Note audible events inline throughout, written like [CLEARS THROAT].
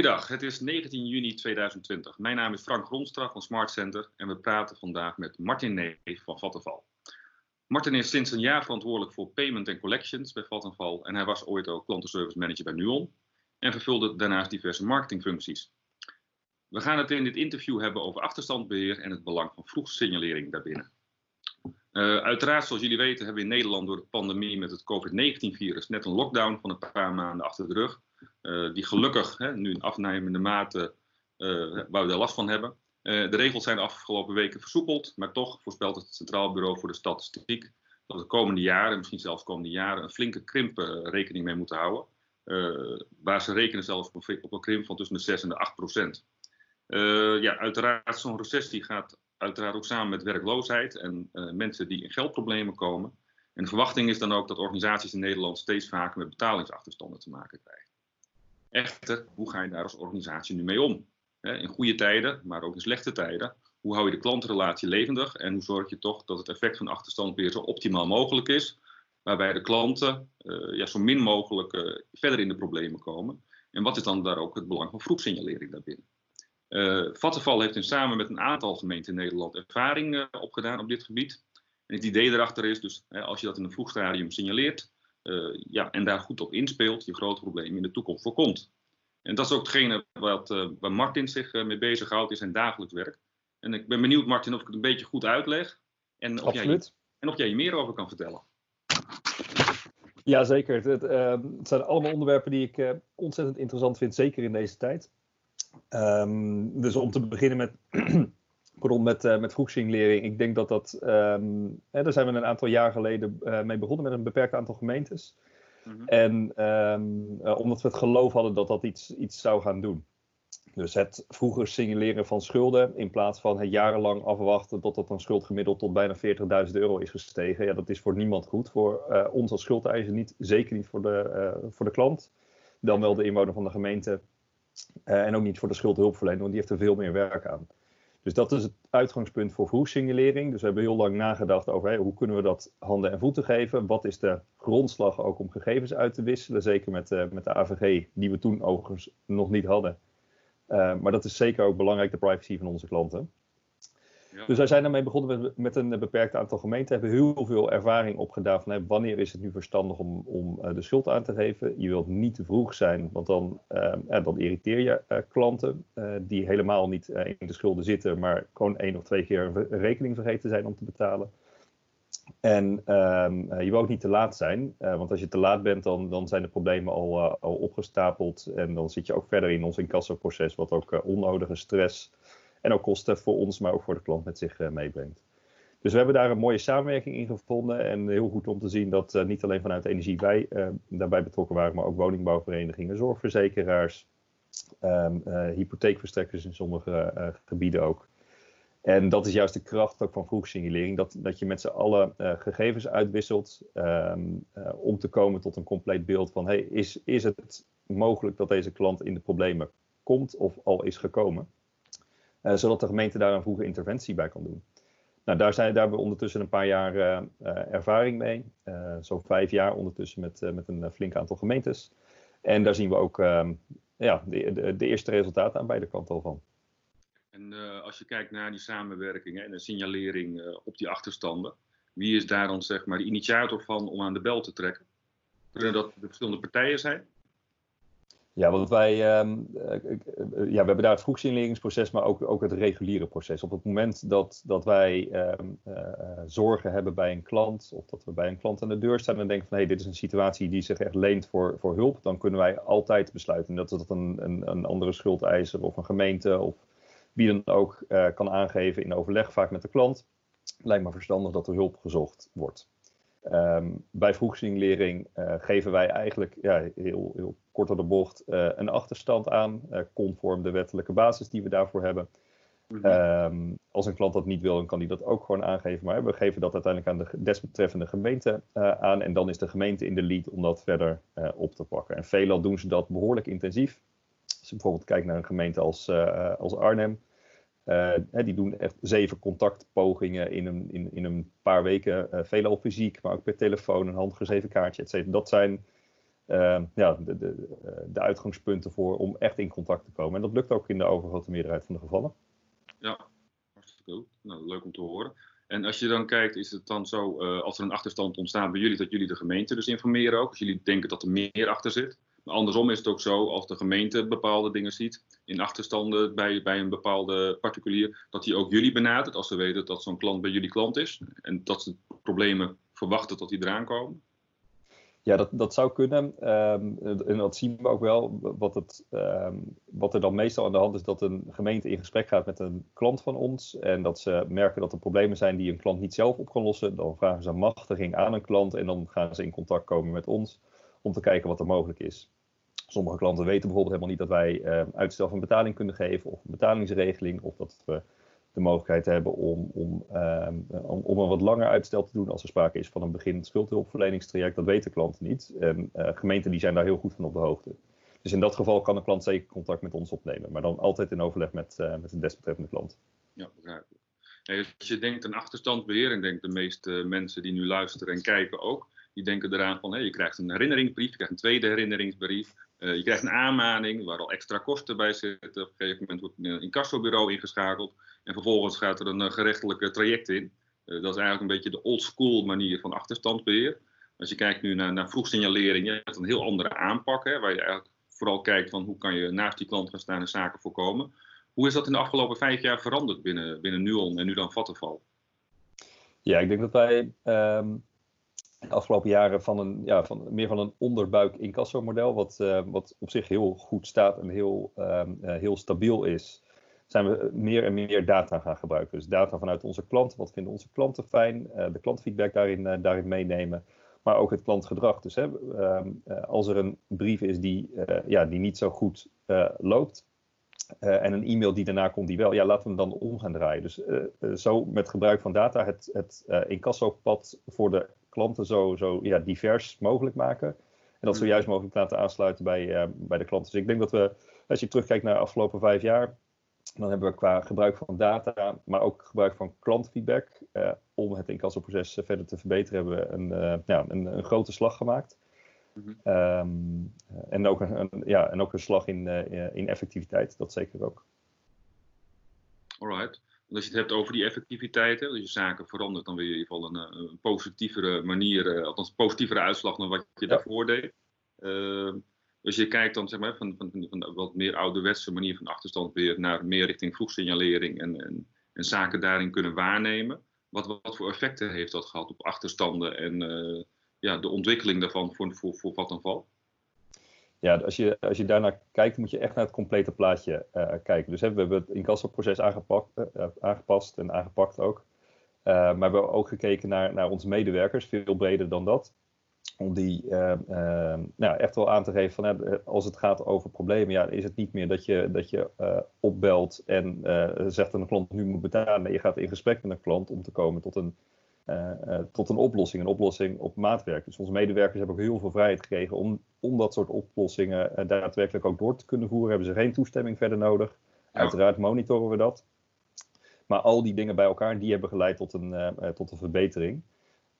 Goeiedag, het is 19 juni 2020. Mijn naam is Frank Gronstra van Smart Center en we praten vandaag met Martin Neef van Vattenval. Martin is sinds een jaar verantwoordelijk voor payment en collections bij Vattenval en hij was ooit ook klantenservice manager bij Nuon en vervulde daarnaast diverse marketingfuncties. We gaan het in dit interview hebben over achterstandbeheer en het belang van vroegsignalering daarbinnen. Uh, uiteraard, zoals jullie weten, hebben we in Nederland door de pandemie met het COVID-19-virus net een lockdown van een paar maanden achter de rug. Uh, die gelukkig hè, nu in afnemende mate uh, waar we er last van hebben. de regels zijn de afgelopen weken versoepeld, maar toch voorspelt het Centraal Bureau voor de Statistiek dat de komende jaren, misschien zelfs komende jaren, een flinke krimp rekening mee moeten houden. waar ze rekenen zelfs op een, op een krimp van tussen de 6 en de 8 procent. ja, uiteraard, zo'n recessie gaat uiteraard ook samen met werkloosheid en mensen die in geldproblemen komen. En de verwachting is dan ook dat organisaties in Nederland steeds vaker met betalingsachterstanden te maken krijgen. Echter, hoe ga je daar als organisatie nu mee om? in goede tijden, maar ook in slechte tijden. Hoe hou je de klantrelatie levendig en hoe zorg je toch dat het effect van achterstand weer zo optimaal mogelijk is, waarbij de klanten uh, ja, zo min mogelijk uh, verder in de problemen komen? En wat is dan daar ook het belang van vroegsignalering daarbinnen? Uh, Vattenval heeft in samen met een aantal gemeenten in Nederland ervaring opgedaan op dit gebied. En het idee erachter is dus, als je dat in een vroeg stadium signaleert uh, ja, en daar goed op inspeelt, je grote problemen in de toekomst voorkomt. En dat is ook hetgene wat, waar Martin zich mee bezighoudt in zijn dagelijks werk. En ik ben benieuwd, Martin, of ik het een beetje goed uitleg. En of, jij, en of jij hier meer over kan vertellen. Ja, zeker. Het, het, het zijn allemaal onderwerpen die ik ontzettend interessant vind, zeker in deze tijd. Um, dus om te beginnen met, [CLEARS THROAT] pardon, met, uh, met vroegsignalering. Ik denk dat dat. Um, hè, daar zijn we een aantal jaar geleden uh, mee begonnen met een beperkt aantal gemeentes. Mm -hmm. En um, uh, omdat we het geloof hadden dat dat iets, iets zou gaan doen. Dus het vroeger signaleren van schulden in plaats van het jarenlang afwachten totdat een schuld gemiddeld tot bijna 40.000 euro is gestegen. Ja, dat is voor niemand goed. Voor ons als schuldeiser niet, zeker niet voor de, voor de klant. Dan wel de inwoner van de gemeente uh, en ook niet voor de schuldhulpverlener, want die heeft er veel meer werk aan. Dus dat is het uitgangspunt voor vroegsignalering. Dus we hebben heel lang nagedacht over hoe kunnen we dat handen en voeten geven. Wat is de grondslag ook om gegevens uit te wisselen. Zeker met, uh, met de AVG, die we toen overigens nog niet hadden. Uh, maar dat is zeker ook belangrijk, de privacy van onze klanten. Dus wij zijn daarmee begonnen met, met, een beperkt aantal gemeenten. Hebben heel veel ervaring opgedaan van wanneer is het nu verstandig om, om uh, de schuld aan te geven. Je wilt niet te vroeg zijn, want dan, uh, dan irriteer je klanten die helemaal niet in de schulden zitten, maar gewoon één of twee keer een rekening vergeten zijn om te betalen. En ehm, je wil ook niet te laat zijn, want als je te laat bent, dan, dan zijn de problemen al, al opgestapeld. En dan zit je ook verder in ons incassoproces, wat ook onnodige stress en ook kosten voor ons, maar ook voor de klant met zich uh, meebrengt. Dus we hebben daar een mooie samenwerking in gevonden. En heel goed om te zien dat uh, niet alleen vanuit energie wij uh, daarbij betrokken waren, maar ook woningbouwverenigingen, zorgverzekeraars, um, hypotheekverstrekkers in sommige gebieden ook. En dat is juist de kracht ook van vroegsignalering, dat, dat je met z'n allen gegevens uitwisselt um, om te komen tot een compleet beeld van, hey, is, is het mogelijk dat deze klant in de problemen komt of al is gekomen? Uh, zodat de gemeente daar een vroege interventie bij kan doen. Nou, daar, zijn, hebben we ondertussen een paar jaar uh, uh, ervaring mee. Zo'n vijf jaar ondertussen met, met een flink aantal gemeentes. En daar zien we ook ehm, ja, de, de, de, eerste resultaten aan beide kanten al van. En als je kijkt naar die samenwerking en de signalering op die achterstanden, wie is daar dan zeg maar de initiator van om aan de bel te trekken? Kunnen dat de verschillende partijen zijn? Ja, want wij um, ja, we hebben daar het vroegsignaleringsproces, maar ook, ook het reguliere proces. Op het moment dat, dat wij um, uh, zorgen hebben bij een klant, of dat we bij een klant aan de deur staan en denken van hé, hey, dit is een situatie die zich echt leent voor, voor hulp, dan kunnen wij altijd besluiten dat het een, een, een andere schuldeiser of een gemeente of wie dan ook kan aangeven in overleg, vaak met de klant. Lijkt me verstandig dat er hulp gezocht wordt. Um, bij vroegsignalering uh, geven wij eigenlijk ja, heel, heel kort door de bocht uh, een achterstand aan, uh, conform de wettelijke basis die we daarvoor hebben. -hmm. um, als een klant dat niet wil, dan kan hij dat ook gewoon aangeven. Maar we geven dat uiteindelijk aan de desbetreffende gemeente aan. En dan is de gemeente in de lead om dat verder op te pakken. En veelal doen ze dat behoorlijk intensief. Als je bijvoorbeeld kijkt naar een gemeente als, als Arnhem, uh, die doen echt zeven contactpogingen in een, in, in een paar weken, uh, veelal fysiek, maar ook per telefoon, een handgeschreven kaartje, et cetera. Dat zijn ehm, ja, de, de, de, uitgangspunten voor om echt in contact te komen. En dat lukt ook in de overgrote meerderheid van de gevallen. Ja, hartstikke goed. Nou, leuk om te horen. En als je dan kijkt, is het dan zo, als er een achterstand ontstaat bij jullie, dat jullie de gemeente dus informeren ook? Als jullie denken dat er meer achter zit? Andersom is het ook zo, als de gemeente bepaalde dingen ziet, in achterstanden bij, bij een bepaalde particulier, dat die ook jullie benadert als ze weten dat zo'n klant bij jullie klant is. En dat ze problemen verwachten tot die eraan komen. Ja, dat, dat zou kunnen. Um, en dat zien we ook wel. Wat, het, ehm, wat er dan meestal aan de hand is, dat een gemeente in gesprek gaat met een klant van ons. En dat ze merken dat er problemen zijn die een klant niet zelf op kan lossen. Dan vragen ze machtiging aan een klant en dan gaan ze in contact komen met ons om te kijken wat er mogelijk is. Sommige klanten weten bijvoorbeeld helemaal niet dat wij uh, uitstel van betaling kunnen geven of een betalingsregeling of dat we de mogelijkheid hebben om, om, ehm, om, een wat langer uitstel te doen als er sprake is van een begin schuldhulpverleningstraject. Dat weten klanten niet. En uh, gemeenten die zijn daar heel goed van op de hoogte. Dus in dat geval kan een klant zeker contact met ons opnemen, maar dan altijd in overleg met, uh, met de desbetreffende klant. Ja, begrijpelijk. Als je denkt aan achterstandbeheer, en denk de meeste mensen die nu luisteren en kijken ook, die denken eraan van, je krijgt een herinneringsbrief, je krijgt een tweede herinneringsbrief, uh, je krijgt een aanmaning waar al extra kosten bij zitten. Op een gegeven moment wordt een incassobureau ingeschakeld en vervolgens gaat er een uh, gerechtelijke traject in. Dat is eigenlijk een beetje de old school manier van achterstandbeheer. Als je kijkt nu naar, vroegsignalering, je hebt een heel andere aanpak, waar je eigenlijk vooral kijkt van hoe kan je naast die klant gaan staan en zaken voorkomen. Hoe is dat in de afgelopen vijf jaar veranderd binnen, binnen Nuon en nu dan Vattenval? Ja, ik denk dat wij um, de afgelopen jaren van een, ja, van, meer van een onderbuik incasso-model, wat, uh, wat op zich heel goed staat en heel, um, uh, heel stabiel is, zijn we meer en meer data gaan gebruiken. Dus data vanuit onze klanten, wat vinden onze klanten fijn, de klantfeedback daarin, daarin meenemen, maar ook het klantgedrag. Dus hè, um, als er een brief is die, ja, die niet zo goed loopt, en een e-mail die daarna komt die wel, ja, laten we hem dan om gaan draaien. Dus zo met gebruik van data het, het incassopad voor de klanten zo, zo ja, divers mogelijk maken. En dat zo mm. juist mogelijk laten aansluiten bij, bij de klanten. Dus ik denk dat we, als je terugkijkt naar de afgelopen vijf jaar, dan hebben we qua gebruik van data, maar ook gebruik van klantfeedback, om het incassoproces verder te verbeteren, hebben we een, ja, een, een grote slag gemaakt. Um, en, ook een, ja, en ook een slag in, in effectiviteit, dat zeker ook. Alright. Als je het hebt over die effectiviteit, als je zaken verandert, dan wil je in ieder geval een, een positievere manier, uh, althans positievere uitslag dan wat je ja. daarvoor deed. Uh, als je kijkt dan zeg maar, van, van, van een wat meer ouderwetse manier van achterstand weer naar meer richting vroegsignalering en, en, en zaken daarin kunnen waarnemen. Wat, wat voor effecten heeft dat gehad op achterstanden en uh, ja, de ontwikkeling daarvan voor, voor, voor Vattenval? Ja, als je, als je daarnaar kijkt, moet je echt naar het complete plaatje uh, kijken. Dus we hebben het incassoproces aangepakt, uh, aangepast en aangepakt ook. Maar we hebben ook gekeken naar, naar onze medewerkers, veel breder dan dat. Om die nou, echt wel aan te geven van als het gaat over problemen, ja, is het niet meer dat je, dat je opbelt en zegt aan een klant nu moet betalen. Nee, je gaat in gesprek met een klant om te komen tot een tot een oplossing, een oplossing op maatwerk. Dus onze medewerkers hebben ook heel veel vrijheid gekregen om, om dat soort oplossingen uh, daadwerkelijk ook door te kunnen voeren. Hebben ze geen toestemming verder nodig. Ja. Uiteraard monitoren we dat. Maar al die dingen bij elkaar, die hebben geleid tot een, tot een verbetering.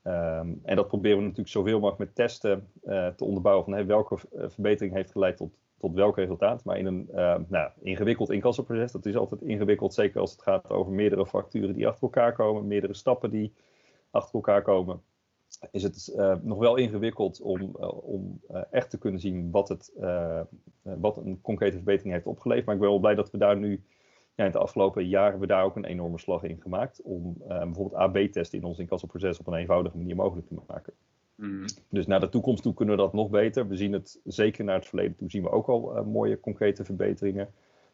Um, en dat proberen we natuurlijk zoveel mogelijk met testen te onderbouwen van hey, welke verbetering heeft geleid tot, tot welk resultaat. Maar in een nou, ingewikkeld incassoproces, dat is altijd ingewikkeld, zeker als het gaat over meerdere facturen die achter elkaar komen, meerdere stappen die achter elkaar komen, is het uh, nog wel ingewikkeld om, uh, om uh, echt te kunnen zien wat, het, wat een concrete verbetering heeft opgeleverd. Maar ik ben wel blij dat we daar nu ja, in de afgelopen jaren we daar ook een enorme slag in gemaakt. Om bijvoorbeeld AB-testen in ons incassoproces op een eenvoudige manier mogelijk te maken. Mm. Dus naar de toekomst toe kunnen we dat nog beter. We zien het zeker naar het verleden toe zien we ook al mooie concrete verbeteringen.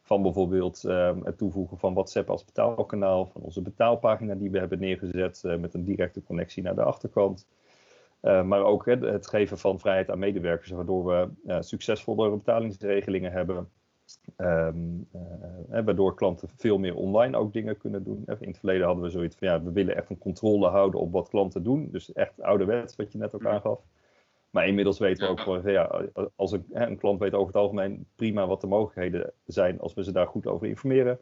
Van bijvoorbeeld uh, het toevoegen van WhatsApp als betaalkanaal, van onze betaalpagina die we hebben neergezet uh, met een directe connectie naar de achterkant. Uh, maar ook het geven van vrijheid aan medewerkers, waardoor we uh, succesvollere betalingsregelingen hebben. Um, waardoor klanten veel meer online ook dingen kunnen doen. In het verleden hadden we zoiets van ja, we willen echt een controle houden op wat klanten doen. Dus echt ouderwets, wat je net ook aangaf. Maar inmiddels weten we ook gewoon, ja, als een, een, klant weet over het algemeen prima wat de mogelijkheden zijn als we ze daar goed over informeren.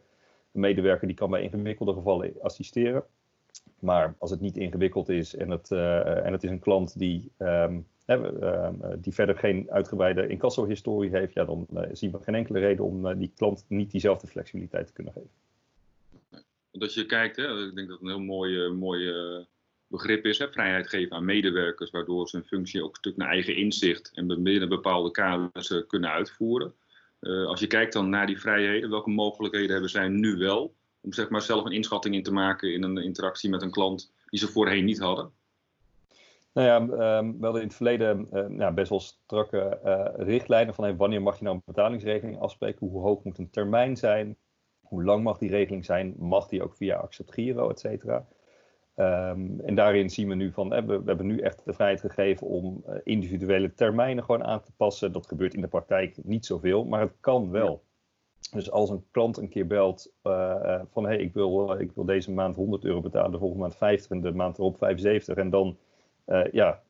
Een medewerker die kan bij ingewikkelde gevallen assisteren. Maar als het niet ingewikkeld is en het, en het is een klant die, ehm, die verder geen uitgebreide incasso-historie heeft, ja, dan zien we geen enkele reden om die klant niet diezelfde flexibiliteit te kunnen geven. Want als je kijkt, hè, ik denk dat een heel mooi, mooi begrip is, vrijheid geven aan medewerkers, waardoor ze een functie ook een stuk naar eigen inzicht en binnen bepaalde kaders kunnen uitvoeren. Uh, als je kijkt dan naar die vrijheden, welke mogelijkheden hebben zij nu wel om zeg maar zelf een inschatting in te maken in een interactie met een klant die ze voorheen niet hadden? Nou ja, um, we hadden in het verleden uh, best wel strakke richtlijnen van hey, wanneer mag je nou een betalingsregeling afspreken, hoe hoog moet een termijn zijn, hoe lang mag die regeling zijn, mag die ook via Accept Giro, et cetera. Um, en daarin zien we nu van, we, we, hebben nu echt de vrijheid gegeven om uh, individuele termijnen gewoon aan te passen. Dat gebeurt in de praktijk niet zoveel, maar het kan wel. Dus als een klant een keer belt uh, van, hé, hey, ik, wil, ik wil deze maand 100 euro betalen, de volgende maand 50 en de maand erop 75. En dan, ja,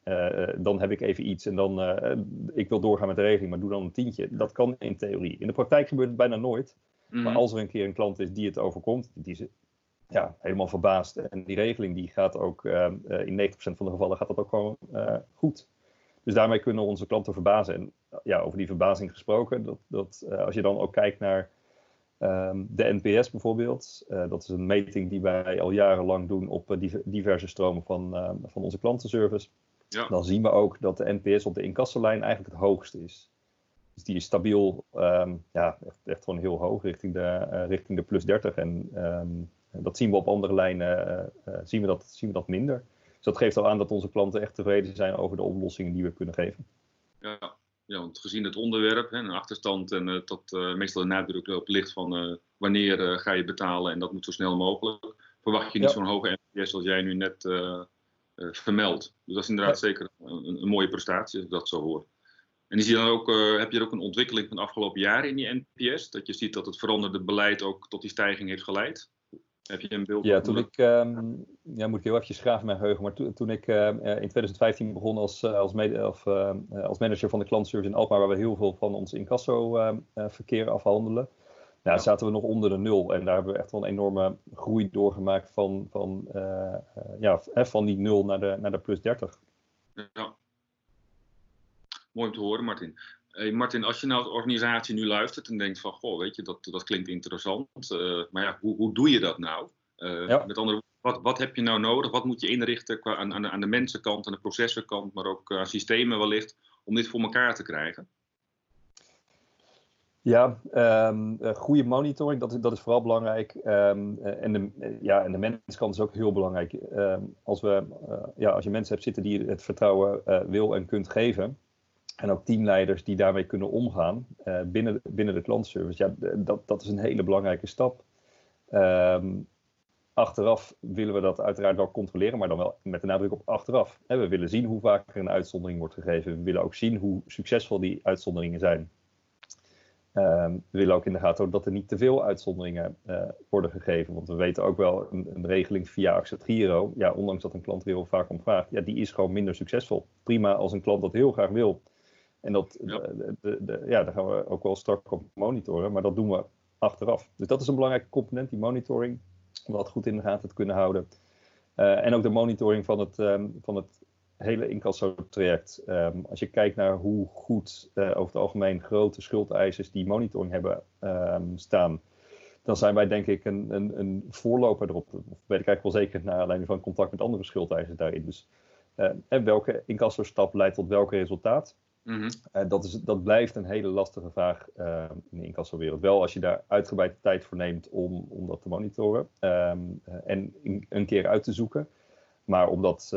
dan heb ik even iets en dan, ik wil doorgaan met de regeling, maar doe dan een tientje. Dat kan in theorie. In de praktijk gebeurt het bijna nooit. Mm. Maar als er een keer een klant is die het overkomt, die, ja, helemaal verbaasd. En die regeling die gaat ook uh, in 90% van de gevallen gaat dat ook gewoon uh, goed. Dus daarmee kunnen onze klanten verbazen. En ja, over die verbazing gesproken, dat, dat, als je dan ook kijkt naar um, de NPS bijvoorbeeld, dat is een meting die wij al jarenlang doen op diverse stromen van, van onze klantenservice. Ja. Dan zien we ook dat de NPS op de incassolijn eigenlijk het hoogste is. Dus die is stabiel, um, ja, echt, echt gewoon heel hoog, richting de, richting de plus 30. En um, dat zien we op andere lijnen, eh, eh, zien, we dat, zien we dat minder. Dus dat geeft al aan dat onze klanten echt tevreden zijn over de oplossingen die we kunnen geven. Ja, ja want gezien het onderwerp, hè, een achterstand en uh, tot uh, meestal de nadruk op ligt van uh, wanneer ga je betalen en dat moet zo snel mogelijk, verwacht je niet ja. zo'n hoge NPS als jij nu net vermeldt. Dus dat is inderdaad ja. zeker een, een, mooie prestatie als ik dat zo hoor. En zie je dan ook, heb je er ook een ontwikkeling van de afgelopen jaren in die NPS? Dat je ziet dat het veranderde beleid ook tot die stijging heeft geleid? Heb je een beeld? Ja, toen ik, um, ja, moet ik heel even graven mijn geheugen, maar to, toen ik uh, in 2015 begon als, als, mede, of, uh, als manager van de klantenservice in Alkmaar, waar we heel veel van ons incasso-verkeer afhandelen, ja, zaten we nog onder de nul. En daar hebben we echt wel een enorme groei doorgemaakt van, van, ja, van die nul naar de, naar de plus 30. Ja. Mooi om te horen, Martin. Hey Martin, als je nou als organisatie nu luistert en denkt van, goh, weet je, dat, dat klinkt interessant, uh, maar ja, hoe, hoe doe je dat nou? Uh, ja. Met andere woorden, wat, wat heb je nou nodig? Wat moet je inrichten qua, aan, aan, aan de mensenkant, aan de processenkant, maar ook aan systemen wellicht, om dit voor elkaar te krijgen? Ja, um, goede monitoring, dat is, dat is vooral belangrijk. Um, en, de, ja, en de menskant is ook heel belangrijk. Um, als, we, uh, ja, als je mensen hebt zitten die het vertrouwen wil en kunt geven, en ook teamleiders die daarmee kunnen omgaan uh, binnen, binnen de klantservice. Ja, dat, dat is een hele belangrijke stap. Um, achteraf willen we dat uiteraard wel controleren, maar dan wel met de nadruk op achteraf. We willen zien hoe vaak er een uitzondering wordt gegeven. We willen ook zien hoe succesvol die uitzonderingen zijn. Um, we willen ook in de gaten houden dat er niet te veel uitzonderingen uh, worden gegeven. Want we weten ook wel, een, een regeling via Accept Giro, ja, ondanks dat een klant er heel vaak om vraagt, ja, die is gewoon minder succesvol. Prima als een klant dat heel graag wil, en dat, ja. De, de, de, ja, daar gaan we ook wel strak op monitoren, maar dat doen we achteraf. Dus dat is een belangrijke component, die monitoring, om dat goed in de gaten te kunnen houden. Uh, en ook de monitoring van het, um, van het hele incasso-traject. Um, als je kijkt naar hoe goed uh, over het algemeen grote schuldeisers die monitoring hebben um, staan, dan zijn wij denk ik een, een, een voorloper erop. Of weet ik eigenlijk wel zeker naar aanleiding van contact met andere schuldeisers daarin. Dus uh, en welke incasso-stap leidt tot welk resultaat? Mm -hmm. uh, dat, is, dat blijft een hele lastige vraag uh, in de incassowereld. Wel als je daar uitgebreid tijd voor neemt om, om dat te monitoren um, uh, en in, een keer uit te zoeken. Maar om dat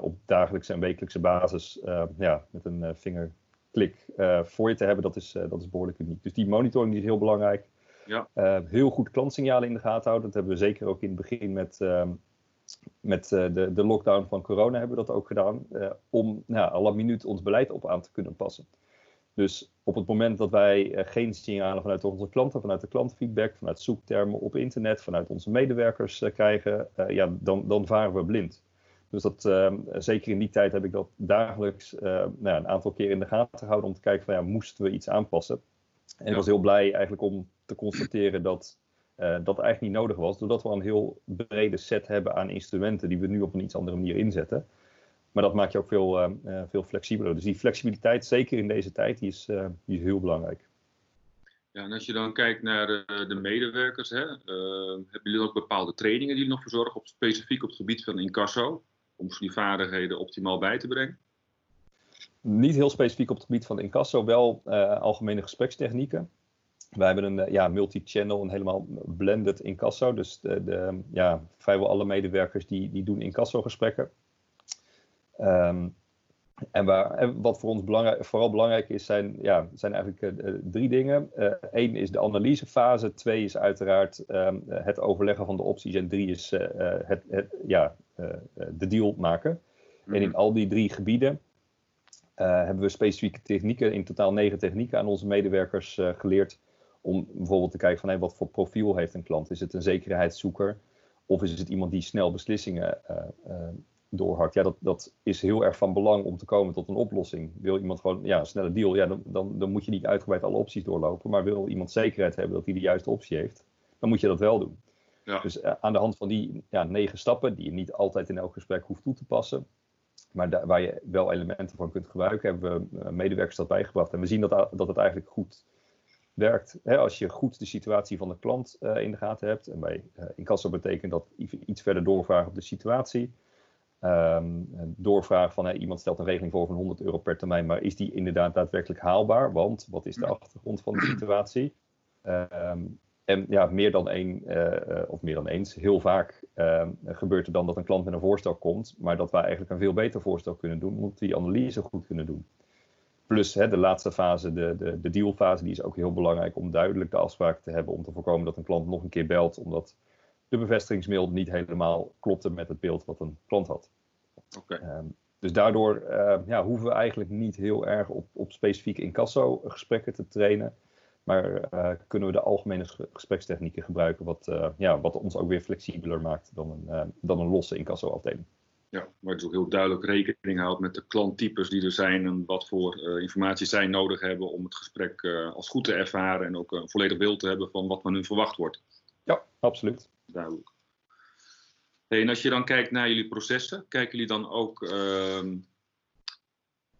op dagelijkse en wekelijkse basis ja, met een vingerklik voor je te hebben, dat is, dat is behoorlijk uniek. Dus die monitoring die is heel belangrijk. Ja. heel goed klantsignalen in de gaten houden. Dat hebben we zeker ook in het begin met, met uh, de, de lockdown van corona hebben we dat ook gedaan. Uh, om nou, alle minuut ons beleid op aan te kunnen passen. Dus op het moment dat wij uh, geen signalen vanuit onze klanten, vanuit de klantenfeedback, vanuit zoektermen op internet, vanuit onze medewerkers krijgen, ja, dan, dan varen we blind. Dus dat, ehm, zeker in die tijd heb ik dat dagelijks nou, een aantal keer in de gaten gehouden om te kijken van ja, moesten we iets aanpassen. En ja. ik was heel blij eigenlijk om te constateren dat dat eigenlijk niet nodig was, doordat we een heel brede set hebben aan instrumenten die we nu op een iets andere manier inzetten. Maar dat maakt je ook veel, veel flexibeler. Dus die flexibiliteit, zeker in deze tijd, die is, die is heel belangrijk. Ja, en als je dan kijkt naar de, de medewerkers, hè, hebben jullie ook bepaalde trainingen die jullie nog verzorgen, op, specifiek op het gebied van incasso, om die vaardigheden optimaal bij te brengen? Niet heel specifiek op het gebied van incasso, wel uh, algemene gesprekstechnieken. Wij hebben een uh, ja, multi-channel, een helemaal blended incasso. Dus de, de, ja, vrijwel alle medewerkers die, die doen incasso-gesprekken. Um, en, waar, en wat voor ons belangrijk, vooral belangrijk is, zijn, ja, zijn eigenlijk uh, drie dingen. Eén is de analysefase, twee is uiteraard um, het overleggen van de opties en drie is het, het, ja, de deal maken. Mm -hmm. En in mhm. al die drie gebieden hebben we specifieke technieken, in totaal negen technieken aan onze medewerkers geleerd. Om bijvoorbeeld te kijken van hey, wat voor profiel heeft een klant. Is het een zekerheidszoeker of is het iemand die snel beslissingen uh, doorhakt? Ja, dat, dat is heel erg van belang om te komen tot een oplossing. Wil iemand gewoon ja, een snelle deal, ja, dan, dan, dan moet je niet uitgebreid alle opties doorlopen. Maar wil iemand zekerheid hebben dat hij de juiste optie heeft, dan moet je dat wel doen. Ja. Dus aan de hand van die ja, negen stappen, die je niet altijd in elk gesprek hoeft toe te passen, maar daar, waar je wel elementen van kunt gebruiken, hebben we eh, medewerkers dat bijgebracht. En we zien dat, dat het eigenlijk goed werkt. als je goed de situatie van de klant uh, in de gaten hebt. En bij uh, incasso betekent dat iets verder doorvragen op de situatie. Um, doorvragen van hey, iemand stelt een regeling voor van 100 euro per termijn, maar is die inderdaad daadwerkelijk haalbaar? Want wat is de achtergrond van de situatie? Um, en ja, meer dan één, uh, of meer dan eens, heel vaak uh, gebeurt er dan dat een klant met een voorstel komt, maar dat wij eigenlijk een veel beter voorstel kunnen doen, omdat we die analyse goed kunnen doen. Plus hè, de laatste fase, de, de, de dealfase, die is ook heel belangrijk om duidelijk de afspraak te hebben, om te voorkomen dat een klant nog een keer belt, omdat de bevestigingsmail niet helemaal klopte met het beeld wat een klant had. Okay. Um, dus daardoor uh, ja, hoeven we eigenlijk niet heel erg op, op specifieke incasso-gesprekken te trainen. Maar uh, kunnen we de algemene gesprekstechnieken gebruiken, wat, uh, ja, wat ons ook weer flexibeler maakt dan een, uh, dan een losse incassoafdeling. Ja, maar het ook heel duidelijk rekening houdt met de klanttypes die er zijn en wat voor informatie zij nodig hebben om het gesprek als goed te ervaren en ook een volledig beeld te hebben van wat van hun verwacht wordt. Ja, absoluut. Duidelijk. Hey, en als je dan kijkt naar jullie processen, kijken jullie dan ook ehm,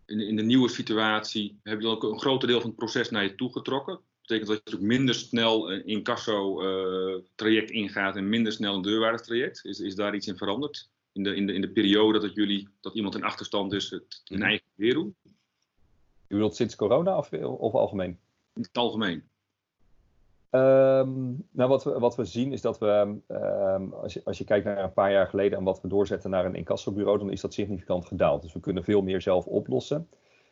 in, in de nieuwe situatie, heb je dan ook een groter deel van het proces naar je toe getrokken? betekent dat je ook minder snel een incasso-traject ingaat en minder snel een deurwaarderstraject. Is, is daar iets in veranderd? In de, in de, in de periode dat, jullie, dat iemand in achterstand is, het in mhm. eigen weer doen? U bedoelt sinds corona of, of algemeen? In het algemeen. Um, nou, wat we, wat we zien is dat we, um, als, je, als je kijkt naar een paar jaar geleden en wat we doorzetten naar een incassobureau, dan is dat significant gedaald. Dus we kunnen veel meer zelf oplossen.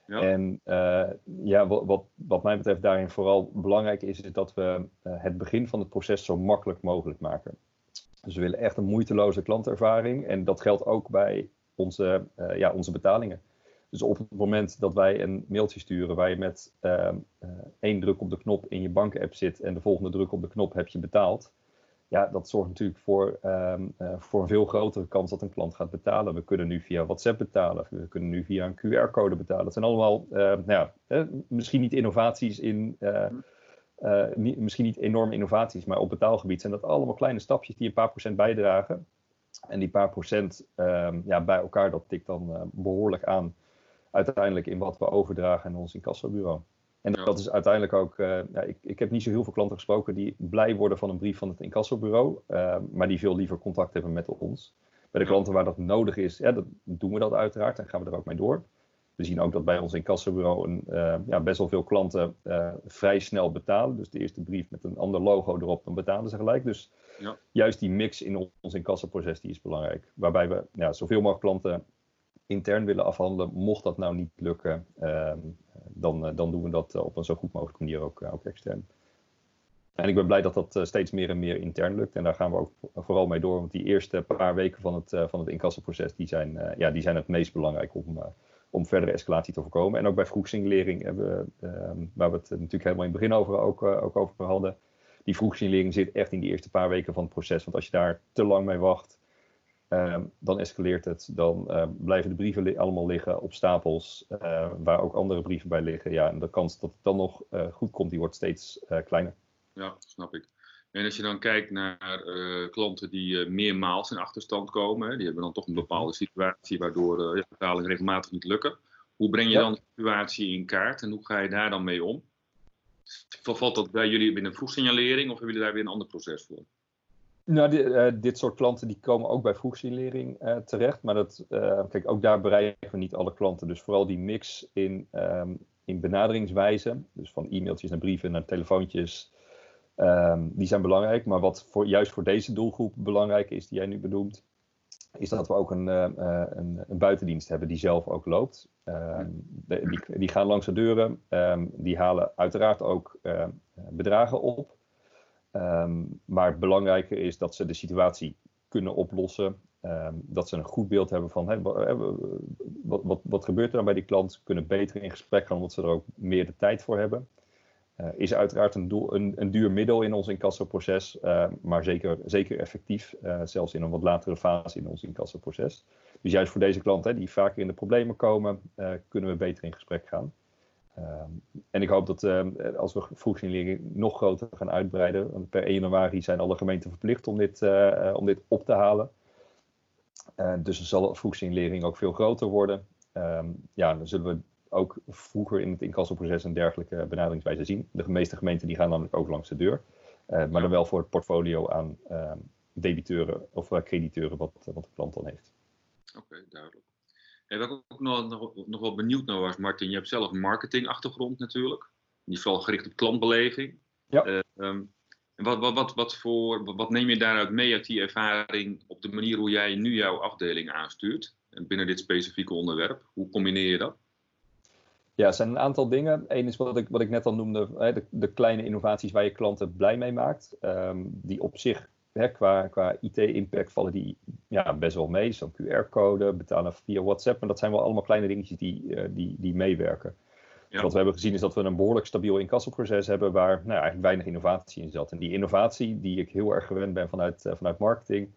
Ja. En uh, ja, wat, wat mij betreft daarin vooral belangrijk is, is dat we uh, het begin van het proces zo makkelijk mogelijk maken. Dus we willen echt een moeiteloze klantervaring en dat geldt ook bij onze, uh, ja, onze betalingen. Dus op het moment dat wij een mailtje sturen waar je met uh, één druk op de knop in je bankapp zit en de volgende druk op de knop heb je betaald, ja, dat zorgt natuurlijk voor, um, uh, voor een veel grotere kans dat een klant gaat betalen. We kunnen nu via WhatsApp betalen, we kunnen nu via een QR-code betalen. Dat zijn allemaal, nou ja, eh, misschien niet innovaties in, niet, misschien niet enorme innovaties, maar op betaalgebied zijn dat allemaal kleine stapjes die een paar procent bijdragen. En die paar procent um, ja, bij elkaar, dat tikt dan behoorlijk aan uiteindelijk in wat we overdragen aan ons incassobureau. En dat is uiteindelijk ook, uh, ja, ik, ik heb niet zo heel veel klanten gesproken die blij worden van een brief van het incassobureau, uh, maar die veel liever contact hebben met ons. Bij de klanten waar dat nodig is, ja, dat doen we dat uiteraard en gaan we er ook mee door. We zien ook dat bij ons incassobureau een, uh, ja, best wel veel klanten vrij snel betalen. Dus de eerste brief met een ander logo erop, dan betalen ze gelijk. Dus ja. juist die mix in ons incassoproces die is belangrijk. Waarbij we ja, zoveel mogelijk klanten intern willen afhandelen. Mocht dat nou niet lukken, ehm, dan, eh, dan doen we dat eh, op een zo goed mogelijke manier ook, eh, ook extern. En ik ben blij dat dat steeds meer en meer intern lukt. En daar gaan we ook vooral mee door. Want die eerste paar weken van het, van het incassoproces, die zijn, ja, die zijn het meest belangrijk om, om verdere escalatie te voorkomen. En ook bij vroegsignalering, hebben we, ehm, waar we het natuurlijk helemaal in het begin over, ook, ook over hadden. Die vroegsignalering zit echt in die eerste paar weken van het proces. Want als je daar te lang mee wacht, Ehm, dan escaleert het. Dan uh, blijven de brieven allemaal liggen op stapels waar ook andere brieven bij liggen. Ja, en de kans dat het dan nog uh, goed komt, die wordt steeds eh, kleiner. Ja, snap ik. En als je dan kijkt naar uh, klanten die uh, meermaals in achterstand komen, hè, die hebben dan toch een bepaalde situatie waardoor uh, betalingen regelmatig niet lukken. Hoe breng je dan de situatie in kaart en hoe ga je daar dan mee om? Valt dat bij jullie binnen vroegsignalering of hebben jullie daar weer een ander proces voor? Nou, dit, dit soort klanten die komen ook bij vroegsignalering terecht, maar dat, kijk, ook daar bereiken we niet alle klanten. Dus vooral die mix in, um, in benaderingswijze, dus van e-mailtjes naar brieven naar telefoontjes, Um, die zijn belangrijk, maar wat voor, juist voor deze doelgroep belangrijk is, die jij nu benoemt, is dat we ook een, uh, een, een, buitendienst hebben die zelf ook loopt. De, die, die, gaan langs de deuren, um, die halen uiteraard ook bedragen op. maar belangrijker is dat ze de situatie kunnen oplossen. dat ze een goed beeld hebben van hey, wat, wat, wat, gebeurt er dan bij die klant. Kunnen beter in gesprek gaan omdat ze er ook meer de tijd voor hebben. Uh, is uiteraard een, doel, een, een, duur middel in ons incassoproces, uh, maar zeker, zeker effectief, uh, zelfs in een wat latere fase in ons incassoproces. Dus juist voor deze klanten die vaker in de problemen komen, kunnen we beter in gesprek gaan. en ik hoop dat als we vroegsignalering nog groter gaan uitbreiden, want per 1 januari zijn alle gemeenten verplicht om dit, om dit op te halen. dus dan zal vroegsignalering ook veel groter worden. Ja, dan zullen we ook vroeger in het incassoproces een dergelijke benaderingswijze zien. De meeste gemeenten die gaan dan ook langs de deur. Uh, maar dan wel voor het portfolio aan uh, debiteuren of uh, crediteuren wat, wat de klant dan heeft. Oké, okay, duidelijk. En wat ik ook nog, nog, nog wel benieuwd naar was, Martin, je hebt zelf een marketingachtergrond natuurlijk. Die is vooral gericht op klantbeleving. Ja. Um, wat, wat, wat, wat, voor, wat neem je daaruit mee uit die ervaring op de manier hoe jij nu jouw afdeling aanstuurt? Binnen dit specifieke onderwerp. Hoe combineer je dat? Ja, er zijn een aantal dingen. Eén is wat ik, wat ik net al noemde, hè, de, de, kleine innovaties waar je klanten blij mee maakt. Um, die op zich hè, qua, qua IT-impact vallen die ja, best wel mee. Zo'n QR-code, betalen via WhatsApp. Maar dat zijn wel allemaal kleine dingetjes die, uh, die, die meewerken. Ja. Wat we hebben gezien is dat we een behoorlijk stabiel incassoproces hebben waar nou, eigenlijk weinig innovatie in zat. En die innovatie die ik heel erg gewend ben vanuit, uh, vanuit marketing,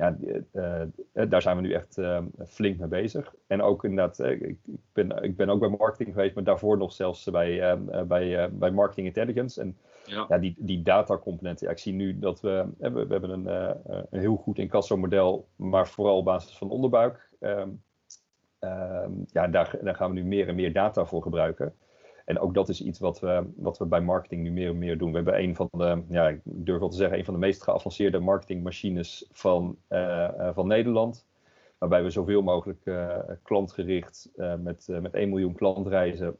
ja, uh, daar zijn we nu echt uh, flink mee bezig. En ook inderdaad, ik, ik, ben, ik ben ook bij marketing geweest, maar daarvoor nog zelfs bij, bij, bij marketing intelligence. En ja. ja die, die datacomponenten, ja, ik zie nu dat we, we, we hebben een, een heel goed incasso-model, maar vooral op basis van onderbuik. Um, um, ja, daar, daar gaan we nu meer en meer data voor gebruiken. En ook dat is iets wat we, wat we bij marketing nu meer en meer doen. We hebben een van de, ja, ik durf wel te zeggen, een van de meest geavanceerde marketingmachines van, uh, van Nederland. Waarbij we zoveel mogelijk uh, klantgericht met, met 1 miljoen klantreizen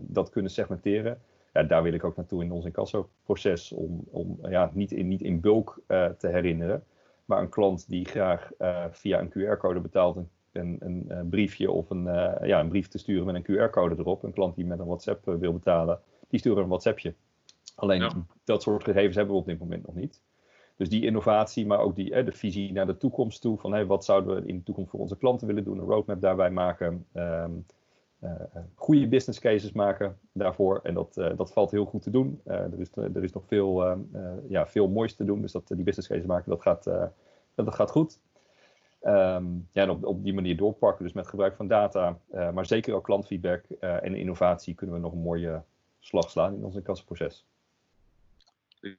dat kunnen segmenteren. Ja, daar wil ik ook naartoe in ons incasso-proces. Om, om ja, niet, in, niet in bulk te herinneren. Maar een klant die graag via een QR-code betaalt een, een briefje of een, uh, ja, een brief te sturen met een QR-code erop. Een klant die met een WhatsApp uh, wil betalen, die sturen een WhatsAppje. Alleen ja. dat soort gegevens hebben we op dit moment nog niet. Dus die innovatie, maar ook die, eh, de visie naar de toekomst toe. Van hey, wat zouden we in de toekomst voor onze klanten willen doen? Een roadmap daarbij maken. Um, uh, goede business cases maken daarvoor. En dat, uh, dat valt heel goed te doen. Uh, er, is, er is nog veel, ja, veel moois te doen. Dus dat, die business cases maken, dat gaat, dat gaat goed. Um, ja, en op, op die manier doorpakken, dus met gebruik van data, uh, maar zeker ook klantfeedback uh, en innovatie, kunnen we nog een mooie slag slaan in ons kassenproces.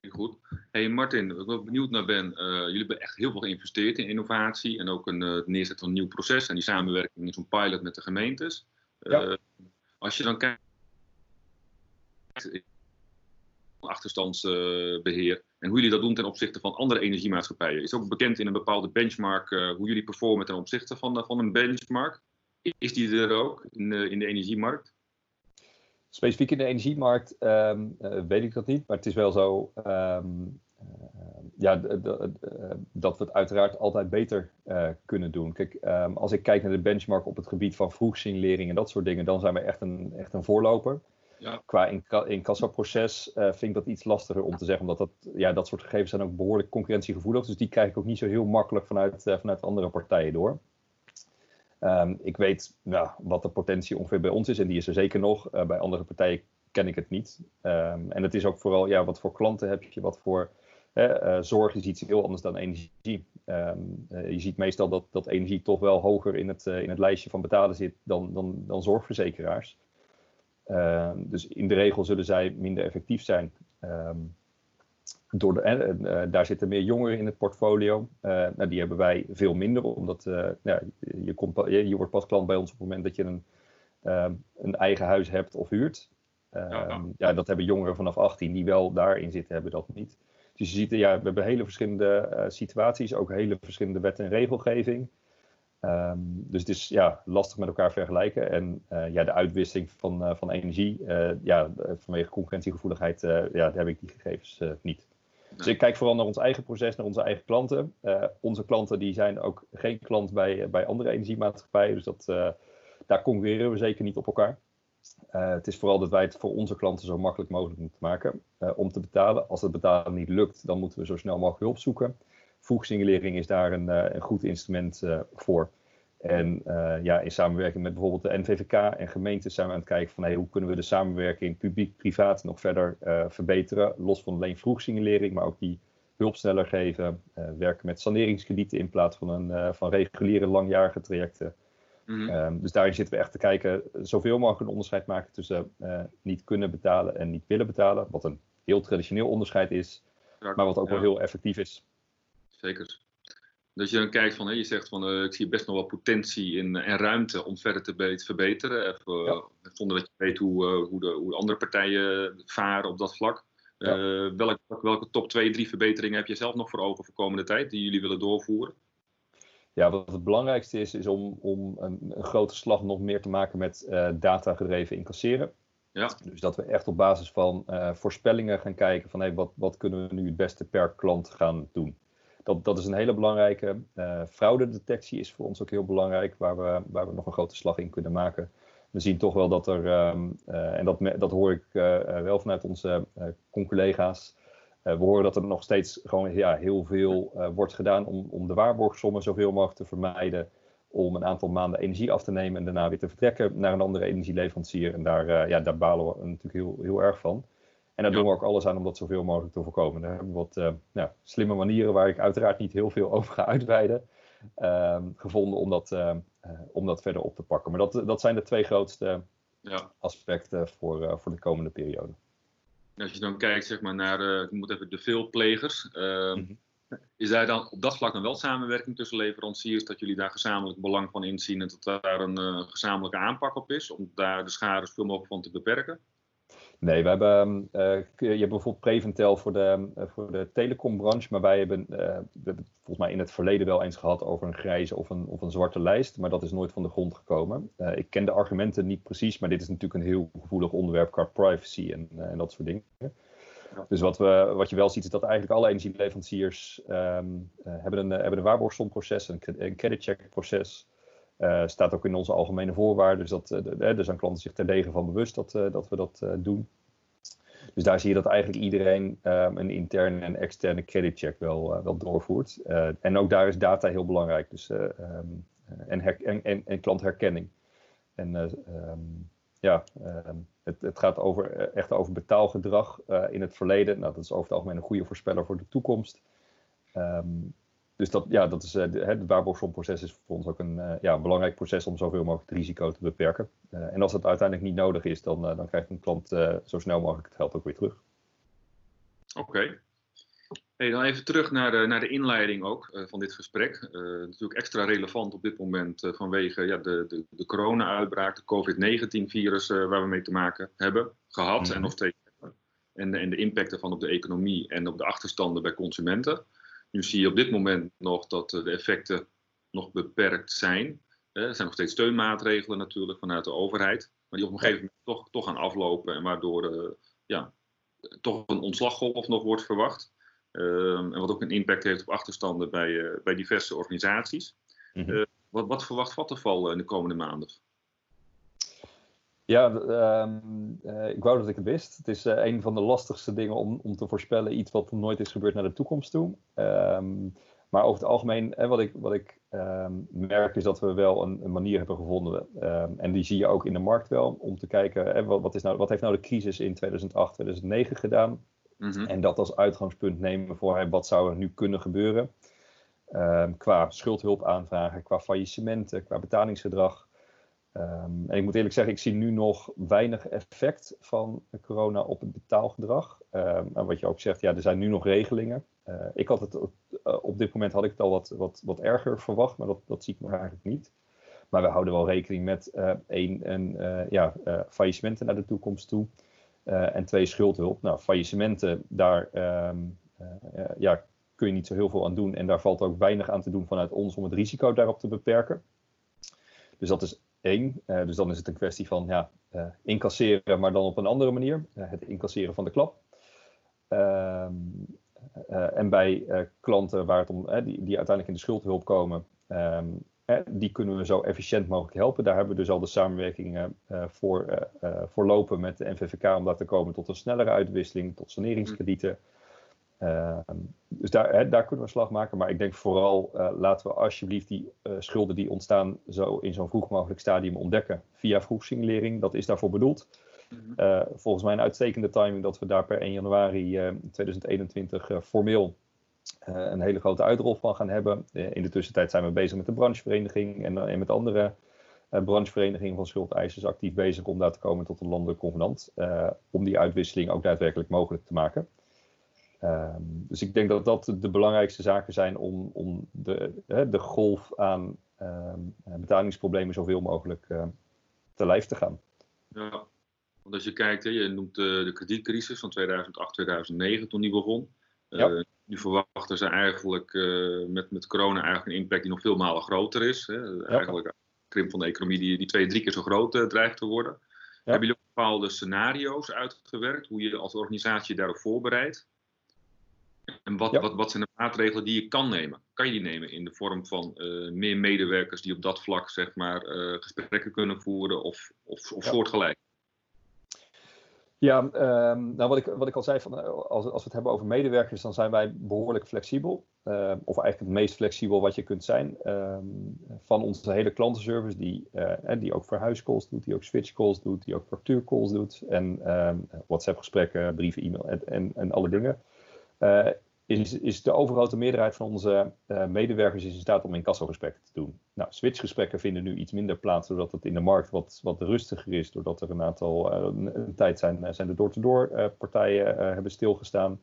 Goed. Hey Martin, wat ik benieuwd naar ben, uh, jullie hebben echt heel veel geïnvesteerd in innovatie en ook een, het neerzetten van een nieuw proces en die samenwerking in zo'n pilot met de gemeentes. Ja. Als je dan kijkt achterstandsbeheer. En hoe jullie dat doen ten opzichte van andere energiemaatschappijen. Is ook bekend in een bepaalde benchmark uh, hoe jullie performen ten opzichte van, van een benchmark. Is die er ook in de, in de energiemarkt? Specifiek in de energiemarkt uh, weet ik dat niet. Maar het is wel zo uh, ja, dat we het uiteraard altijd beter kunnen doen. Kijk, um, als ik kijk naar de benchmark op het gebied van vroegsignalering en dat soort dingen, dan zijn we echt een, echt een voorloper. Ja. Qua incassoproces uh, vind ik dat iets lastiger om te zeggen, omdat dat, ja, dat soort gegevens zijn ook behoorlijk concurrentiegevoelig. Dus die krijg ik ook niet zo heel makkelijk vanuit, uh, vanuit andere partijen door. Um, ik weet nou, wat de potentie ongeveer bij ons is en die is er zeker nog. Uh, bij andere partijen ken ik het niet. Um, en het is ook vooral, ja, wat voor klanten heb je, wat voor zorg is iets heel anders dan energie. Um, je ziet meestal dat, dat energie toch wel hoger in het, in het lijstje van betalen zit dan, dan, dan zorgverzekeraars. Ehm, dus in de regel zullen zij minder effectief zijn. Um, door de, en, daar zitten meer jongeren in het portfolio. nou, die hebben wij veel minder, omdat ja, je, komt, je, je, wordt pas klant bij ons op het moment dat je een, een eigen huis hebt of huurt. Ja. ja. dat hebben jongeren vanaf 18 die wel daarin zitten, hebben dat niet. Dus je ziet, ja, we hebben hele verschillende situaties, ook hele verschillende wet en regelgeving. Um, dus het is ja, lastig met elkaar vergelijken. En uh, ja, de uitwisseling van, uh, van energie, uh, ja, vanwege concurrentiegevoeligheid, ja, daar heb ik die gegevens niet. Dus ik kijk vooral naar ons eigen proces, naar onze eigen klanten. onze klanten die zijn ook geen klant bij, bij andere energiemaatschappijen, dus dat, daar concurreren we zeker niet op elkaar. het is vooral dat wij het voor onze klanten zo makkelijk mogelijk moeten maken om te betalen. Als het betalen niet lukt, dan moeten we zo snel mogelijk hulp zoeken vroegsignalering is daar een, eh, een goed instrument eh, voor. En eh, ja, in samenwerking met bijvoorbeeld de NVVK en gemeentes zijn we aan het kijken van hey, hoe kunnen we de samenwerking publiek-privaat nog verder verbeteren. Los van alleen vroegsignalering, maar ook die hulp sneller geven. werken met saneringskredieten in plaats van, een, van reguliere langjarige trajecten. Mhm. Ehm, dus daarin zitten we echt te kijken, zoveel mogelijk een onderscheid maken tussen niet kunnen betalen en niet willen betalen. Wat een heel traditioneel onderscheid is, maar wat ook wel heel effectief is zeker. Dat je dan kijkt van, hè, je zegt van, uh, ik zie best nog wel potentie in, en ruimte om verder te verbeteren. Even, ja. Zonder dat je weet hoe, hoe, de, hoe andere partijen varen op dat vlak. Ja. Uh, welke, welke top 2, 3 verbeteringen heb je zelf nog voor ogen voor komende tijd die jullie willen doorvoeren? Ja, wat het belangrijkste is, is om, om een, een grote slag nog meer te maken met data-gedreven incasseren. Ja. Dus dat we echt op basis van voorspellingen gaan kijken van hey, wat, wat kunnen we nu het beste per klant gaan doen dat, dat is een hele belangrijke. Uh, fraudedetectie is voor ons ook heel belangrijk, waar we, waar we nog een grote slag in kunnen maken. We zien toch wel dat er, um, uh, en dat, dat hoor ik uh, wel vanuit onze collega's, we horen dat er nog steeds gewoon ja, heel veel wordt gedaan om, om de waarborgsommen zoveel mogelijk te vermijden. Om een aantal maanden energie af te nemen en daarna weer te vertrekken naar een andere energieleverancier. En daar, ja, daar balen we natuurlijk heel, heel erg van. En daar doen we ook alles aan om dat zoveel mogelijk te voorkomen. Daar hebben we wat uh, slimme manieren waar ik uiteraard niet heel veel [LAUGHS] over ga uitweiden. Uh, gevonden om dat, uh, om dat verder op te pakken. Maar dat, dat zijn de twee grootste ja. aspecten voor, voor de komende periode. Als je dan kijkt zeg maar, naar ik moet even de veelplegers. Mm Is daar dan op dat vlak dan wel samenwerking tussen leveranciers, dat jullie daar gezamenlijk belang van inzien en dat daar een gezamenlijke aanpak op is, om daar de schade zoveel mogelijk van te beperken? Nee, we hebben, uh, je hebt bijvoorbeeld Preventel voor de, uh, voor de telecombranche, maar wij hebben, uh, we hebben volgens mij in het verleden wel eens gehad over een grijze of een, of een zwarte lijst, maar dat is nooit van de grond gekomen. ik ken de argumenten niet precies, maar dit is natuurlijk een heel gevoelig onderwerp qua privacy en, en dat soort dingen. Dus wat, we, wat je wel ziet is dat eigenlijk alle energieleveranciers um, hebben, een, hebben een waarborgsomproces, een, een creditcheckproces. Uh, staat ook in onze algemene voorwaarden. Dus dat, uh, er zijn klanten zich terdege van bewust dat, uh, dat we dat doen. Dus daar zie je dat eigenlijk iedereen um, een interne en externe creditcheck wel, wel doorvoert. en ook daar is data heel belangrijk. Dus, um, en, en, en, en, klantherkenning. En um, ja, het, het, gaat over, echt over betaalgedrag in het verleden. Nou, dat is over het algemeen een goede voorspeller voor de toekomst. Um, dus dat, ja, dat is, uh, het waarborgsomproces is voor ons ook een, uh, ja, een belangrijk proces om zoveel mogelijk het risico te beperken. Uh, en als dat uiteindelijk niet nodig is, dan, dan krijgt een klant zo snel mogelijk het geld ook weer terug. Oké. Okay. Hey, dan even terug naar de, naar de inleiding ook van dit gesprek. natuurlijk extra relevant op dit moment vanwege ja, de, de, de corona-uitbraak, de COVID-19-virus waar we mee te maken hebben gehad en mhm. nog steeds hebben. En, en de impact ervan op de economie en op de achterstanden bij consumenten. Nu zie je op dit moment nog dat de effecten nog beperkt zijn. Er zijn nog steeds steunmaatregelen natuurlijk vanuit de overheid, maar die op een gegeven moment toch, toch gaan aflopen en waardoor uh, ja, toch een ontslaggolf nog wordt verwacht. Ehm, en wat ook een impact heeft op achterstanden bij, uh, bij diverse organisaties. Mm -hmm. wat, wat verwacht Vattenfall in de komende maanden? Ja, uh, ik wou dat ik het wist. Het is uh, een van de lastigste dingen om, om te voorspellen. Iets wat nooit is gebeurd naar de toekomst toe. Um, maar over het algemeen, hè, wat ik, wat ik um, merk, is dat we wel een, een manier hebben gevonden. en die zie je ook in de markt wel. Om te kijken, hè, wat, wat, is nou, wat heeft nou de crisis in 2008, 2009 gedaan? Mm -hmm. En dat als uitgangspunt nemen voor hè, wat zou er nu kunnen gebeuren. qua schuldhulp aanvragen, qua faillissementen, qua betalingsgedrag. Ehm, en ik moet eerlijk zeggen, ik zie nu nog weinig effect van corona op het betaalgedrag. Um, en wat je ook zegt, ja, er zijn nu nog regelingen. Uh, ik had het op dit moment had ik het al wat, wat, wat erger verwacht, maar dat, dat zie ik nog eigenlijk niet. Maar we houden wel rekening met uh, één, een, ja, faillissementen naar de toekomst toe. en twee, schuldhulp. Nou, faillissementen, daar um, ja, kun je niet zo heel veel aan doen. En daar valt ook weinig aan te doen vanuit ons om het risico daarop te beperken. Dus dat is één. Uh, dus dan is het een kwestie van ja, uh, incasseren, maar dan op een andere manier. Uh, het incasseren van de klap. Ehm, en bij klanten waar het om, die, die uiteindelijk in de schuldhulp komen, um, die kunnen we zo efficiënt mogelijk helpen. Daar hebben we dus al de samenwerkingen voor, voor lopen met de NVVK om daar te komen tot een snellere uitwisseling, tot saneringskredieten. Uh, dus daar, hè, daar kunnen we slag maken. Maar ik denk vooral uh, laten we alsjeblieft die uh, schulden die ontstaan zo in zo'n vroeg mogelijk stadium ontdekken via vroegsignalering. Dat is daarvoor bedoeld. Mm -hmm. volgens mij een uitstekende timing dat we daar per 1 januari 2021 formeel een hele grote uitrol van gaan hebben. in de tussentijd zijn we bezig met de branchevereniging en, en met andere brancheverenigingen van schuldeisers actief bezig om daar te komen tot een landelijk convenant. om die uitwisseling ook daadwerkelijk mogelijk te maken. Um, dus ik denk dat dat de belangrijkste zaken zijn om, om de, de golf aan um, betalingsproblemen zoveel mogelijk uh, te lijf te gaan. Ja, want als je kijkt, hè, je noemt de, de kredietcrisis van 2008, 2009 toen die begon. Uh, ja. Nu verwachten ze eigenlijk uh, met, met corona eigenlijk een impact die nog veel malen groter is. Hè. Ja. Eigenlijk een krimp van de economie die, die twee, drie keer zo groot dreigt te worden. Ja. Hebben jullie ook bepaalde scenario's uitgewerkt, hoe je als organisatie daarop voorbereidt? En wat, ja. wat, wat zijn de maatregelen die je kan nemen? Kan je die nemen in de vorm van uh, meer medewerkers die op dat vlak zeg maar, uh, gesprekken kunnen voeren of, of, of ja. soortgelijk? Ja, um, nou wat, ik, wat ik al zei, van, eh, als, als we het hebben over medewerkers, dan zijn wij behoorlijk flexibel. Uh, of eigenlijk het meest flexibel wat je kunt zijn. Um, van onze hele klantenservice, die, uh, die ook verhuiscalls doet, die ook switchcalls doet, die ook factuurcalls doet. En um, WhatsApp-gesprekken, brieven, e-mail en, en, en alle dingen. Uh, is, is de overgrote meerderheid van onze uh, medewerkers is in staat om incassogesprekken te doen. Nou, switchgesprekken vinden nu iets minder plaats, doordat het in de markt wat, wat rustiger is, doordat er een aantal, uh, een, tijd zijn, zijn de door-to-door -door, partijen hebben stilgestaan.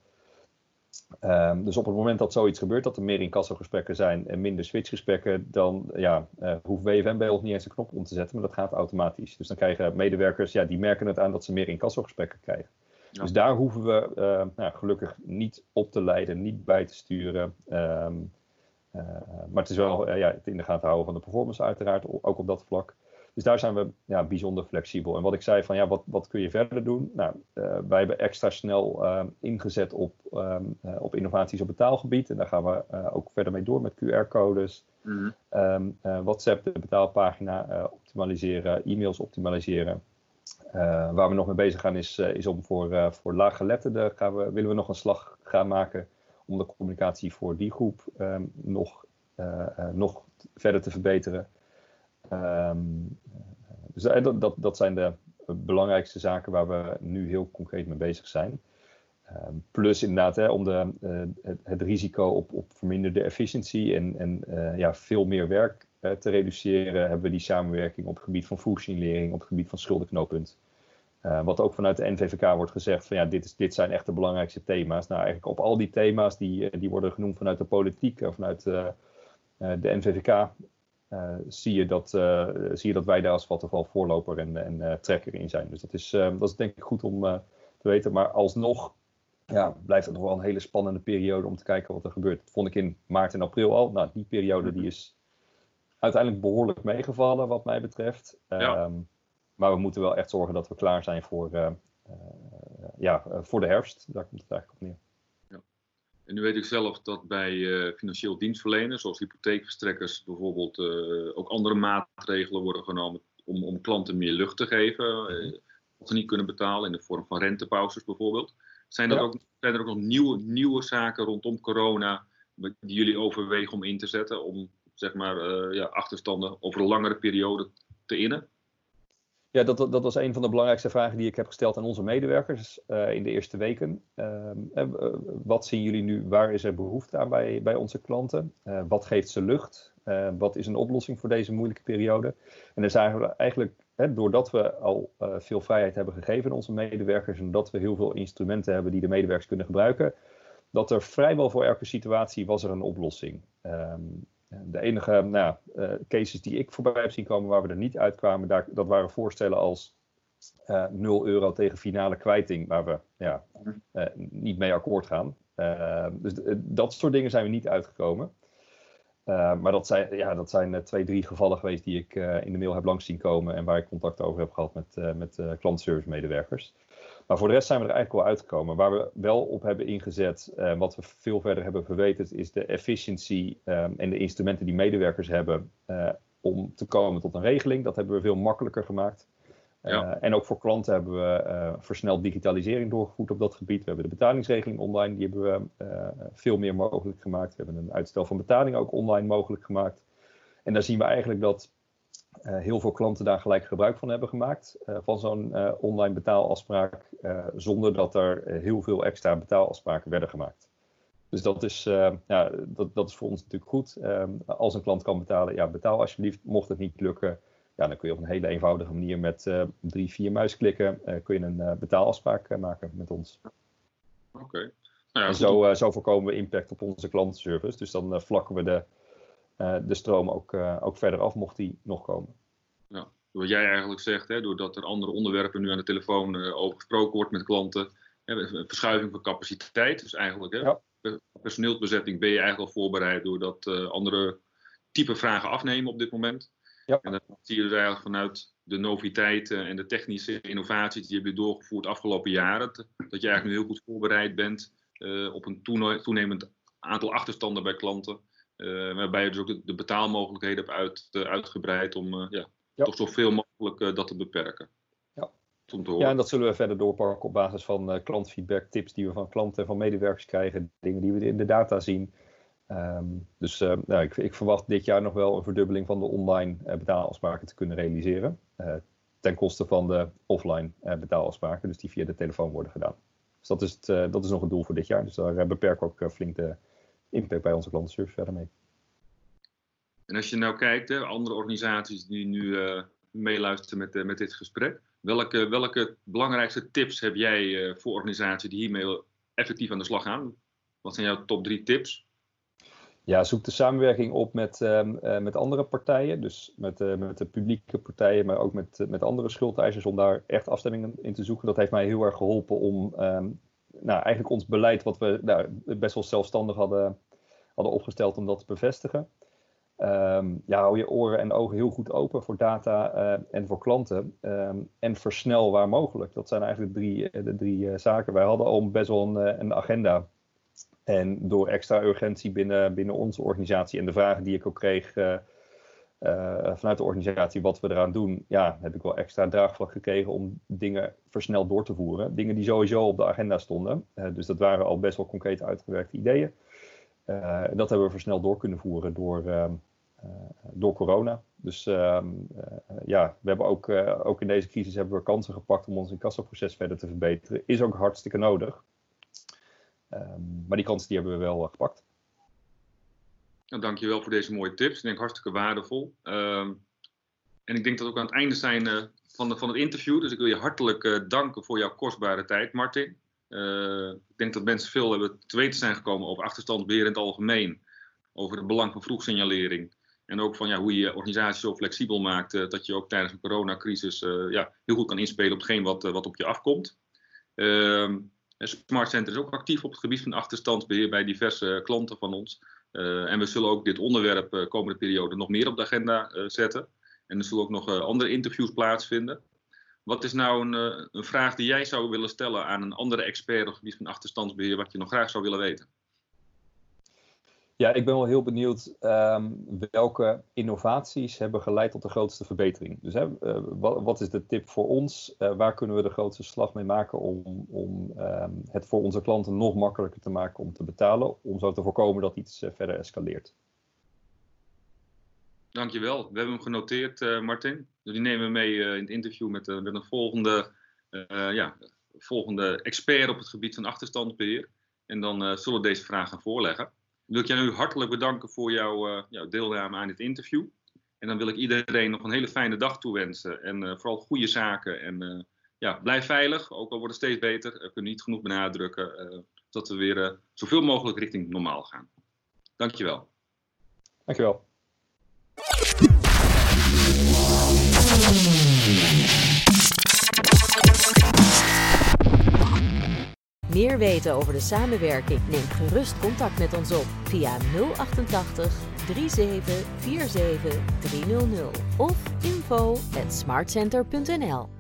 Um, dus op het moment dat zoiets gebeurt, dat er meer incassogesprekken zijn en minder switchgesprekken, dan ja, hoeft WFM bij ons niet eens een knop om te zetten, maar dat gaat automatisch. Dus dan krijgen medewerkers, ja, die merken het aan dat ze meer incassogesprekken krijgen. Ja. Dus daar hoeven we uh, nou, gelukkig niet op te leiden, niet bij te sturen. Um, uh, maar het is wel uh, ja, het in de gaten houden van de performance uiteraard, ook op dat vlak. Dus daar zijn we ja, bijzonder flexibel. En wat ik zei van ja, wat, wat kun je verder doen? Nou, wij hebben extra snel ehm, ingezet op, um, op innovaties op betaalgebied. En daar gaan we ook verder mee door met QR-codes. Mm -hmm. WhatsApp, de betaalpagina optimaliseren, e-mails optimaliseren. Uh, waar we nog mee bezig gaan is, uh, is om voor, uh, voor gaan we, willen we nog een slag gaan maken om de communicatie voor die groep um, nog, nog verder te verbeteren. Um, dus dat, dat, dat zijn de belangrijkste zaken waar we nu heel concreet mee bezig zijn. Um, plus inderdaad, hè, om de, het, het, risico op, op verminderde efficiëntie en, en ja, veel meer werk te reduceren, hebben we die samenwerking op het gebied van vroegsignalering, op het gebied van schuldenknooppunt. Uh, wat ook vanuit de NVVK wordt gezegd van ja, dit, is, dit zijn echt de belangrijkste thema's. Nou, eigenlijk op al die thema's die, eh, die worden genoemd vanuit de politiek of vanuit uh, de NVVK, zie, je dat, zie je dat wij daar als Vattenval voorloper en, en trekker in zijn. Dus dat is, dat is denk ik goed om te weten. Maar alsnog ja, blijft het nog wel een hele spannende periode om te kijken wat er gebeurt. Dat vond ik in maart en april al. Nou, die periode die is uiteindelijk behoorlijk meegevallen wat mij betreft. Ja. Um, maar we moeten wel echt zorgen dat we klaar zijn voor, uh, uh, ja, voor de herfst. Daar komt het eigenlijk op neer. Ja. En nu weet ik zelf dat bij financieel dienstverleners, zoals hypotheekverstrekkers, bijvoorbeeld ook andere maatregelen worden genomen om, om klanten meer lucht te geven. Mm Of ze niet kunnen betalen in de vorm van rentepauzes bijvoorbeeld. Zijn, dat ja. ook, zijn er ook nog nieuwe, nieuwe zaken rondom corona die jullie overwegen om in te zetten? Om zeg maar, ja, achterstanden over een langere periode te innen? Ja, dat, dat was een van de belangrijkste vragen die ik heb gesteld aan onze medewerkers uh, in de eerste weken. Uh, wat zien jullie nu, waar is er behoefte aan bij, bij onze klanten? wat geeft ze lucht? wat is een oplossing voor deze moeilijke periode? En dan zijn we eigenlijk, hè, doordat we al veel vrijheid hebben gegeven aan onze medewerkers en dat we heel veel instrumenten hebben die de medewerkers kunnen gebruiken, dat er vrijwel voor elke situatie was er een oplossing. Um, de enige nou, uh, cases die ik voorbij heb zien komen waar we er niet uitkwamen, daar, dat waren voorstellen als uh, eh, 0 euro tegen finale kwijting, waar we ja, uh, niet mee akkoord gaan. Dus dat soort dingen zijn we niet uitgekomen. Maar dat zijn, ja, dat zijn twee, drie gevallen geweest die ik in de mail heb langs zien komen en waar ik contact over heb gehad met, met klantservice medewerkers. Maar voor de rest zijn we er eigenlijk wel uitgekomen. Waar we wel op hebben ingezet, uh, wat we veel verder hebben verbeterd, is de efficiëntie um, en de instrumenten die medewerkers hebben uh, om te komen tot een regeling. Dat hebben we veel makkelijker gemaakt. Ja. En ook voor klanten hebben we versneld digitalisering doorgevoerd op dat gebied. We hebben de betalingsregeling online, die hebben we veel meer mogelijk gemaakt. We hebben een uitstel van betaling ook online mogelijk gemaakt. En daar zien we eigenlijk dat heel veel klanten daar gelijk gebruik van hebben gemaakt. Uh, van zo'n uh, online betaalafspraak. zonder dat er heel veel extra betaalafspraken werden gemaakt. Dus dat is, ja, dat, dat is voor ons natuurlijk goed. Als een klant kan betalen, ja, betaal alsjeblieft. Mocht het niet lukken, ja, dan kun je op een hele eenvoudige manier met drie, vier muisklikken kun je een betaalafspraak maken met ons. Oké. Okay. Nou ja, en zo, zo voorkomen we impact op onze klantenservice. Dus dan vlakken we de eh, de stroom ook, eh, ook verder af, mocht die nog komen. Ja, wat jij eigenlijk zegt, hè, doordat er andere onderwerpen nu aan de telefoon uh, over gesproken wordt met klanten, hè, verschuiving van capaciteit, dus eigenlijk hè, ja. personeelsbezetting ben je eigenlijk al voorbereid doordat andere type vragen afnemen op dit moment. Ja. En dan zie je dus eigenlijk vanuit de noviteiten en de technische innovaties die je hebt doorgevoerd de afgelopen jaren, dat je eigenlijk nu heel goed voorbereid bent op een toenemend aantal achterstanden bij klanten. Uh, waarbij je dus ook de, de betaalmogelijkheden hebt uit, uh, uitgebreid om uh, ja, ja. toch zoveel mogelijk dat te beperken. Ja. ja, en dat zullen we verder doorpakken op basis van klantfeedback, tips die we van klanten en van medewerkers krijgen, dingen die we in de data zien. Um, dus nou, ik, ik, verwacht dit jaar nog wel een verdubbeling van de online betaalafspraken te kunnen realiseren. ten koste van de offline betaalafspraken, dus die via de telefoon worden gedaan. Dus dat is, het, dat is nog een doel voor dit jaar. Dus daar beperken we ook flink de impact bij onze klantenservice verder mee. En als je nou kijkt, hè, andere organisaties die nu uh, meeluisteren met, uh, met dit gesprek, welke, welke belangrijkste tips heb jij uh, voor organisaties die hiermee effectief aan de slag gaan? Wat zijn jouw top drie tips? Ja, zoek de samenwerking op met, uh, met andere partijen, dus met, met de publieke partijen, maar ook met, met andere schuldeisers, om daar echt afstemmingen in te zoeken. Dat heeft mij heel erg geholpen om um, nou, eigenlijk ons beleid, wat we nou, best wel zelfstandig hadden, hadden opgesteld, om dat te bevestigen. Um, ja, hou je oren en ogen heel goed open voor data uh, en voor klanten. Um, en versnel waar mogelijk. Dat zijn eigenlijk de drie, eh, de drie uh, zaken. Wij hadden al best wel een, een, agenda. En door extra urgentie binnen, binnen onze organisatie en de vragen die ik ook kreeg vanuit de organisatie wat we eraan doen, ja, heb ik wel extra draagvlak gekregen om dingen versneld door te voeren. Dingen die sowieso op de agenda stonden. Dus dat waren al best wel concreet uitgewerkte ideeën. Uh, dat hebben we versneld door kunnen voeren door, ehm, door corona. Dus ehm, ja, we hebben ook, ook in deze crisis hebben we kansen gepakt om ons incassoproces verder te verbeteren. Is ook hartstikke nodig. Um, maar die kansen die hebben we wel gepakt. Nou, dankjewel voor deze mooie tips. Ik denk hartstikke waardevol. En ik denk dat we ook aan het einde zijn van, de, van het interview. Dus ik wil je hartelijk danken voor jouw kostbare tijd, Martin. Uh, ik denk dat mensen veel hebben te weten zijn gekomen over achterstandsbeheer in het algemeen. Over het belang van vroegsignalering. En ook van ja, hoe je organisatie zo flexibel maakt dat je ook tijdens een coronacrisis ja, heel goed kan inspelen op hetgeen wat, wat op je afkomt. Ehm, Smart Center is ook actief op het gebied van achterstandsbeheer bij diverse klanten van ons. En we zullen ook dit onderwerp komende periode nog meer op de agenda zetten. En er zullen ook nog andere interviews plaatsvinden. Wat is nou een, een, vraag die jij zou willen stellen aan een andere expert op het gebied van achterstandsbeheer, wat je nog graag zou willen weten? Ja, ik ben wel heel benieuwd um, welke innovaties hebben geleid tot de grootste verbetering. Dus hè, uh, wat, wat, is de tip voor ons? Uh, waar kunnen we de grootste slag mee maken om, om um, het voor onze klanten nog makkelijker te maken om te betalen, om zo te voorkomen dat iets verder escaleert? Dankjewel. We hebben hem genoteerd, Martin. Dus die nemen we mee in het interview met, met een volgende, ja, volgende expert op het gebied van achterstandsbeheer. En dan zullen we deze vraag gaan voorleggen. wil ik jou nu hartelijk bedanken voor jouw, deelname aan dit interview. En dan wil ik iedereen nog een hele fijne dag toewensen. En vooral goede zaken. En ja, blijf veilig, ook al wordt het steeds beter. We kunnen niet genoeg benadrukken dat we weer zoveel mogelijk richting normaal gaan. Dankjewel. Dankjewel. Meer weten over de samenwerking? Neem gerust contact met ons op via 088 37 47 300 of info@smartcenter.nl.